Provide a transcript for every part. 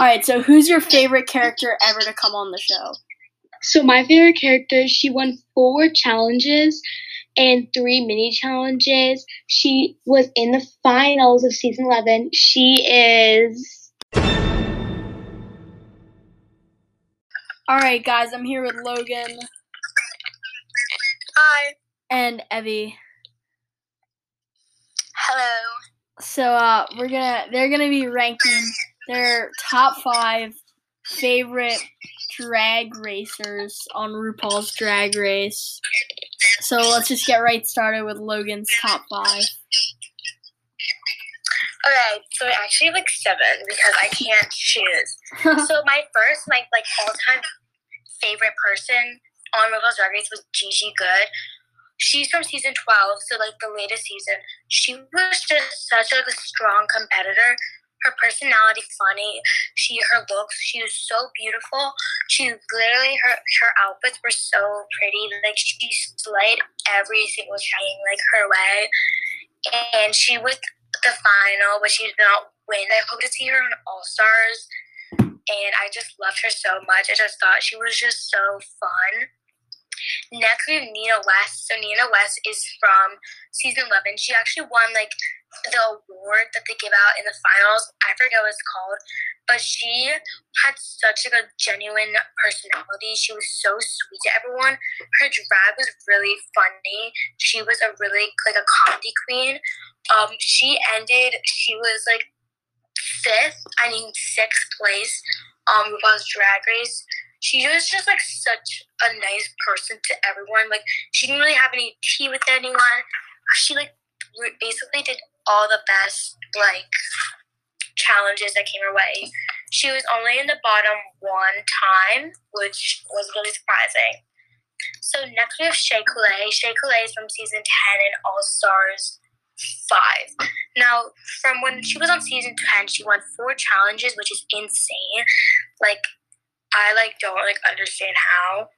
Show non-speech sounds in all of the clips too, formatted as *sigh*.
All right, so who's your favorite character ever to come on the show? So my favorite character, she won four challenges and three mini challenges. She was in the finals of season 11. She is. All right, guys, I'm here with Logan. Hi. And Evie. Hello. So uh, we're gonna they're gonna be ranking their top five favorite drag racers on RuPaul's Drag Race. So let's just get right started with Logan's top five. Okay, so I actually have like seven because I can't choose. *laughs* so my first, like like all time favorite person on RuPaul's Drag Race was Gigi Goode. She's from season twelve, so like the latest season. She was just such like, a strong competitor her personality funny. She her looks, she was so beautiful. She literally her her outfits were so pretty. Like she slayed every single thing like her way. And she was the final, but she did not win. I hope to see her in All Stars. And I just loved her so much. I just thought she was just so fun. Next, we have Nina West. So Nina West is from season 11. She actually won like the award that they give out in the finals. I forget what it's called, but she had such like a genuine personality. She was so sweet to everyone. Her drag was really funny. She was a really like a comedy queen. Um, she ended. She was like fifth. I mean sixth place on RuPaul's Drag Race. She was just like such a nice person to everyone. Like she didn't really have any tea with anyone. She like basically did all the best like challenges that came her way. She was only in the bottom one time, which was really surprising. So next we have Shea Coulee. Shea Coulee is from season 10 and All Stars 5. Now, from when she was on season 10, she won four challenges, which is insane. Like, I like don't like understand how.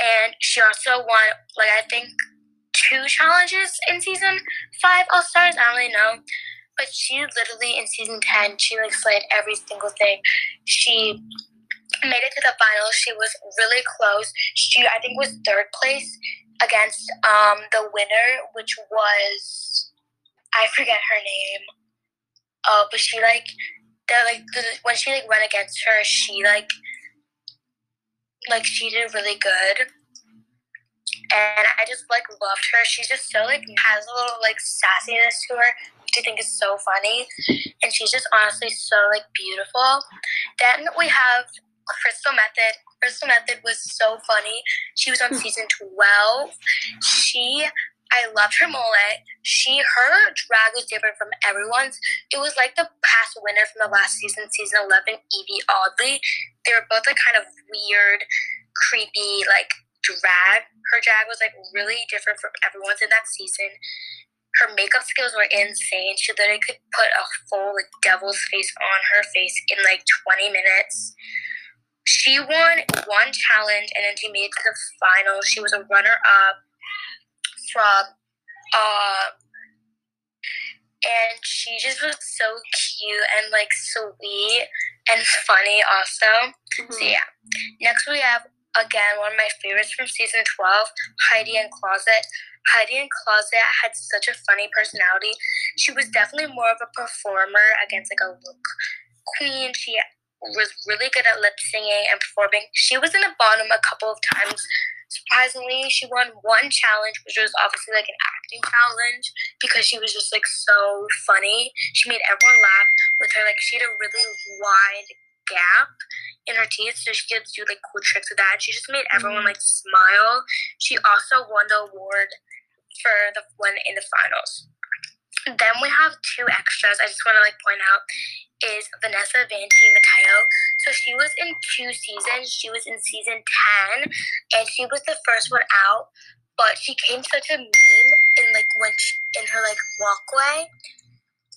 And she also won like I think two challenges in season five All Stars. I don't really know. But she literally in season ten, she like slayed every single thing. She made it to the finals. She was really close. She I think was third place against um the winner, which was I forget her name. Oh, but she like the like the, when she like went against her, she like like she did really good and I just like loved her. She's just so like has a little like sassiness to her, which I think is so funny, and she's just honestly so like beautiful. Then we have Crystal Methyd. Crystal Methyd was so funny. She was on hmm. season twelve. She I loved her mullet. She her drag was different from everyone's. It was like the past winner from the last season, season eleven, Yvie Oddly. They were both like kind of weird, creepy, like drag. Her drag was like really different from everyone's in that season. Her makeup skills were insane. She literally could put a full like devil's face on her face in like 20 minutes. She won one challenge and then she made it to the final. She was a runner up from uh and she just was so cute and like sweet and funny also. Mm-hmm. So yeah. Next we have Again, one of my favorites from season 12, Heidi N Closet. Heidi N Closet had such a funny personality. She was definitely more of a performer against like a look queen. She was really good at lip singing and performing. She was in the bottom a couple of times. Surprisingly, she won one challenge, which was obviously like an acting challenge because she was just like so funny. She made everyone laugh with her. Like she had a really wide gap in her teeth, so she could do like cool tricks with that. She just made everyone mm-hmm. like smile. She also won the award for the one in the finals. Then we have two extras. I just want to like point out is Vanessa Vanjie Mateo. So she was in two seasons. She was in season ten, and she was the first one out. But she came such a meme in like when she, in her like walkway.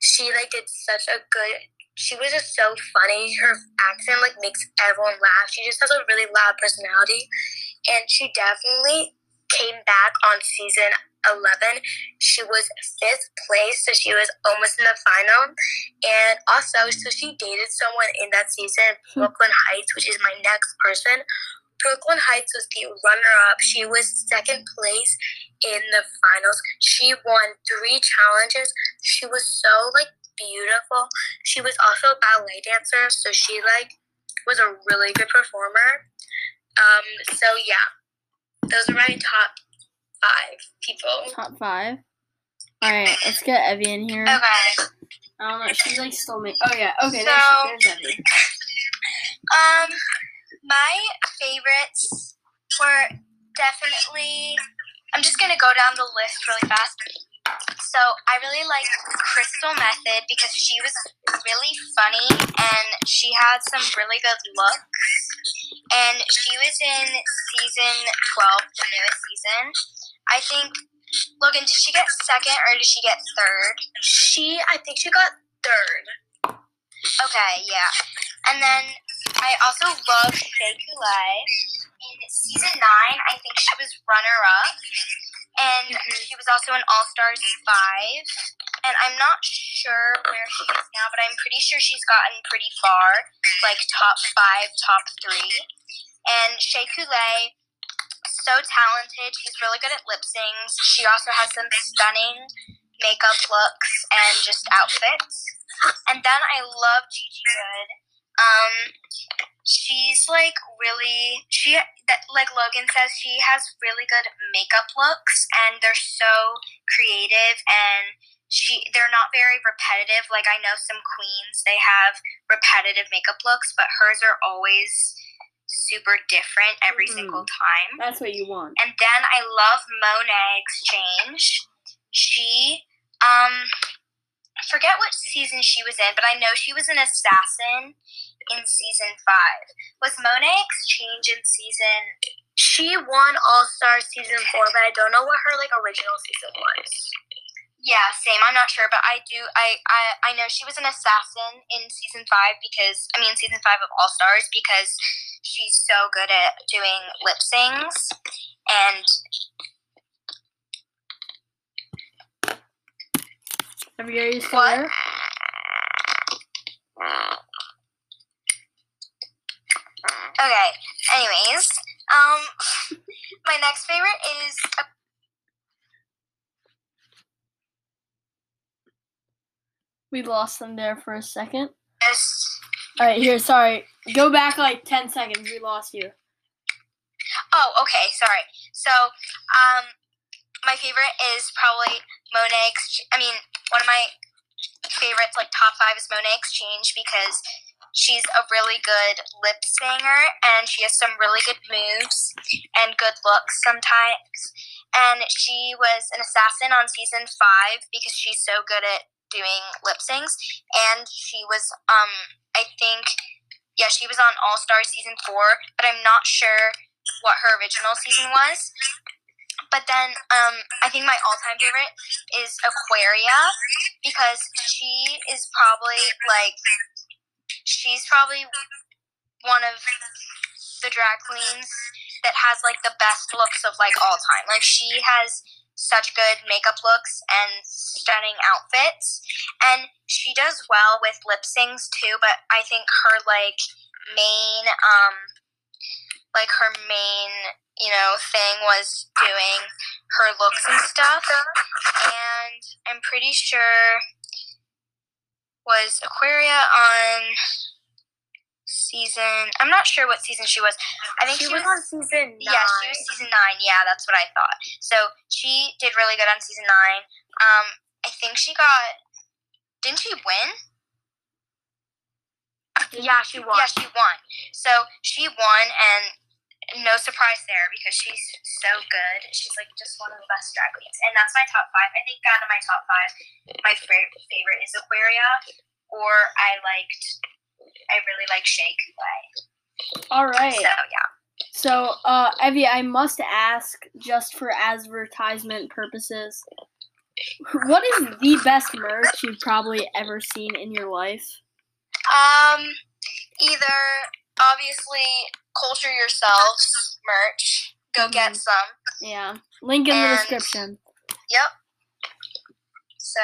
She like did such a good she was just so funny. Her accent like makes everyone laugh. She just has a really loud personality, and she definitely came back on season 11, she was fifth place, so she was almost in the final. And also, so she dated someone in that season, Hmm. Brooklyn Heights, which is my next person. Brooke Lynn Hytes was the runner up. She was second place in the finals. She won three challenges. She was so like beautiful. She was also a ballet dancer, so she like was a really good performer. Um, so yeah, those are my top five people. Top five. All right, let's get Evie in here. Okay. I don't know. She's like still making. Oh yeah. Okay. There's, So- there's Evie. Um, my favorites were definitely. I'm just gonna go down the list really fast. So I really like Crystal Methyd because she was really funny and she had some really good looks. And she was in season 12, the newest season. I think. Logan, did she get second or did she get third? She, I think she got third. Okay, yeah. And then I also love Shea Coulee. In season nine, I think she was runner up. And mm-hmm. she was also in All Stars 5. And I'm not sure where she is now, but I'm pretty sure she's gotten pretty far, like top five, top three. And Shea Coulee, so talented. She's really good at lip syncs. She also has some stunning makeup looks and just outfits. And then I love Gigi Goode. Um, she's like really she that like Logan says she has really good makeup looks and they're so creative and she they're not very repetitive. Like I know some queens they have repetitive makeup looks, but hers are always super different every Mhm. single time. That's what you want. And then I love Monét X Change. She, um, I forget what season she was in, but I know she was an assassin in season five. Was Monét X Change in season? She won All Star season four, but I don't know what her like original season was. Yeah, same. I'm not sure, but I do. I I, I know she was an assassin in season five because I mean season five of All Stars because she's so good at doing lip syncs and are you still What? Okay. Anyways, um, *laughs* my next favorite is We lost them there for a second. Aquaria. All right, here. Sorry. Go back like ten seconds. We lost you. Oh, okay. Sorry. So, um, my favorite is probably Monet. Ex- I mean, one of my favorites, like top five, is Monét X Change because she's a really good lip singer and she has some really good moves and good looks sometimes. And she was an assassin on season five because she's so good at doing lip syncs. And she was, um, I think, yeah, she was on All Star season four, but I'm not sure what her original season was. But then um, I think my all time favorite is Aquaria because she is probably like, she's probably one of the drag queens that has like the best looks of like all time. Like she has such good makeup looks and stunning outfits. And she does well with lip syncs too, but I think her like main um like her main, you know, thing was doing her looks and stuff. And I'm pretty sure was Aquaria on season I'm not sure what season she was. I think she, was, on season nine. yeah, she was season nine. Yeah, that's what I thought. So she did really good on season nine. Um, I think she got. Didn't she win? Yeah, she won. Yeah, she won. So she won, and no surprise there because she's so good. She's like just one of the best drag queens, and that's my top five. I think out of my top five, my favorite favorite is Aquaria, or I liked. I really like Shea Coulee. All right. So yeah. So, uh, Evie, I must ask, just for advertisement purposes, what is the best merch you've probably ever seen in your life? Um, either obviously culture yourselves merch. Go get Mhm. some. Yeah, link in the description. Yep. So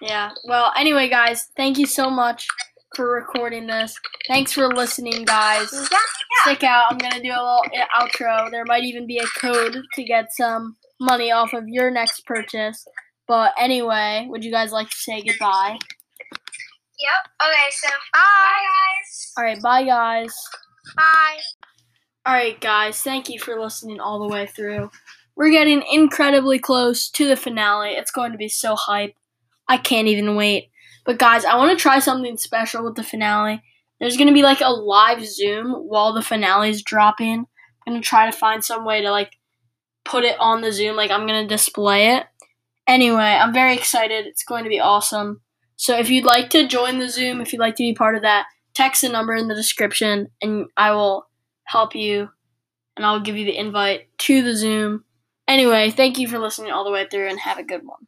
Yeah. Well, anyway, guys, thank you so much for recording this. Thanks for listening, guys. yeah, Stick out. I'm gonna do a little eh, outro. There might even be a code to get some money off of your next purchase. But anyway, would you guys like to say goodbye? yep. Okay, so bye guys. All right, bye, guys. Bye. All right, guys, thank you for listening all the way through. We're getting incredibly close to the finale. It's going to be so hype. I can't even wait. But, guys, I want to try something special with the finale. There's going to be like a live Zoom while the finale is dropping. I'm going to try to find some way to like put it on the Zoom. Like, I'm going to display it. Anyway, I'm very excited. It's going to be awesome. So, if you'd like to join the Zoom, if you'd like to be part of that, text the number in the description and I will help you and I'll give you the invite to the Zoom. Anyway, thank you for listening all the way through and have a good one.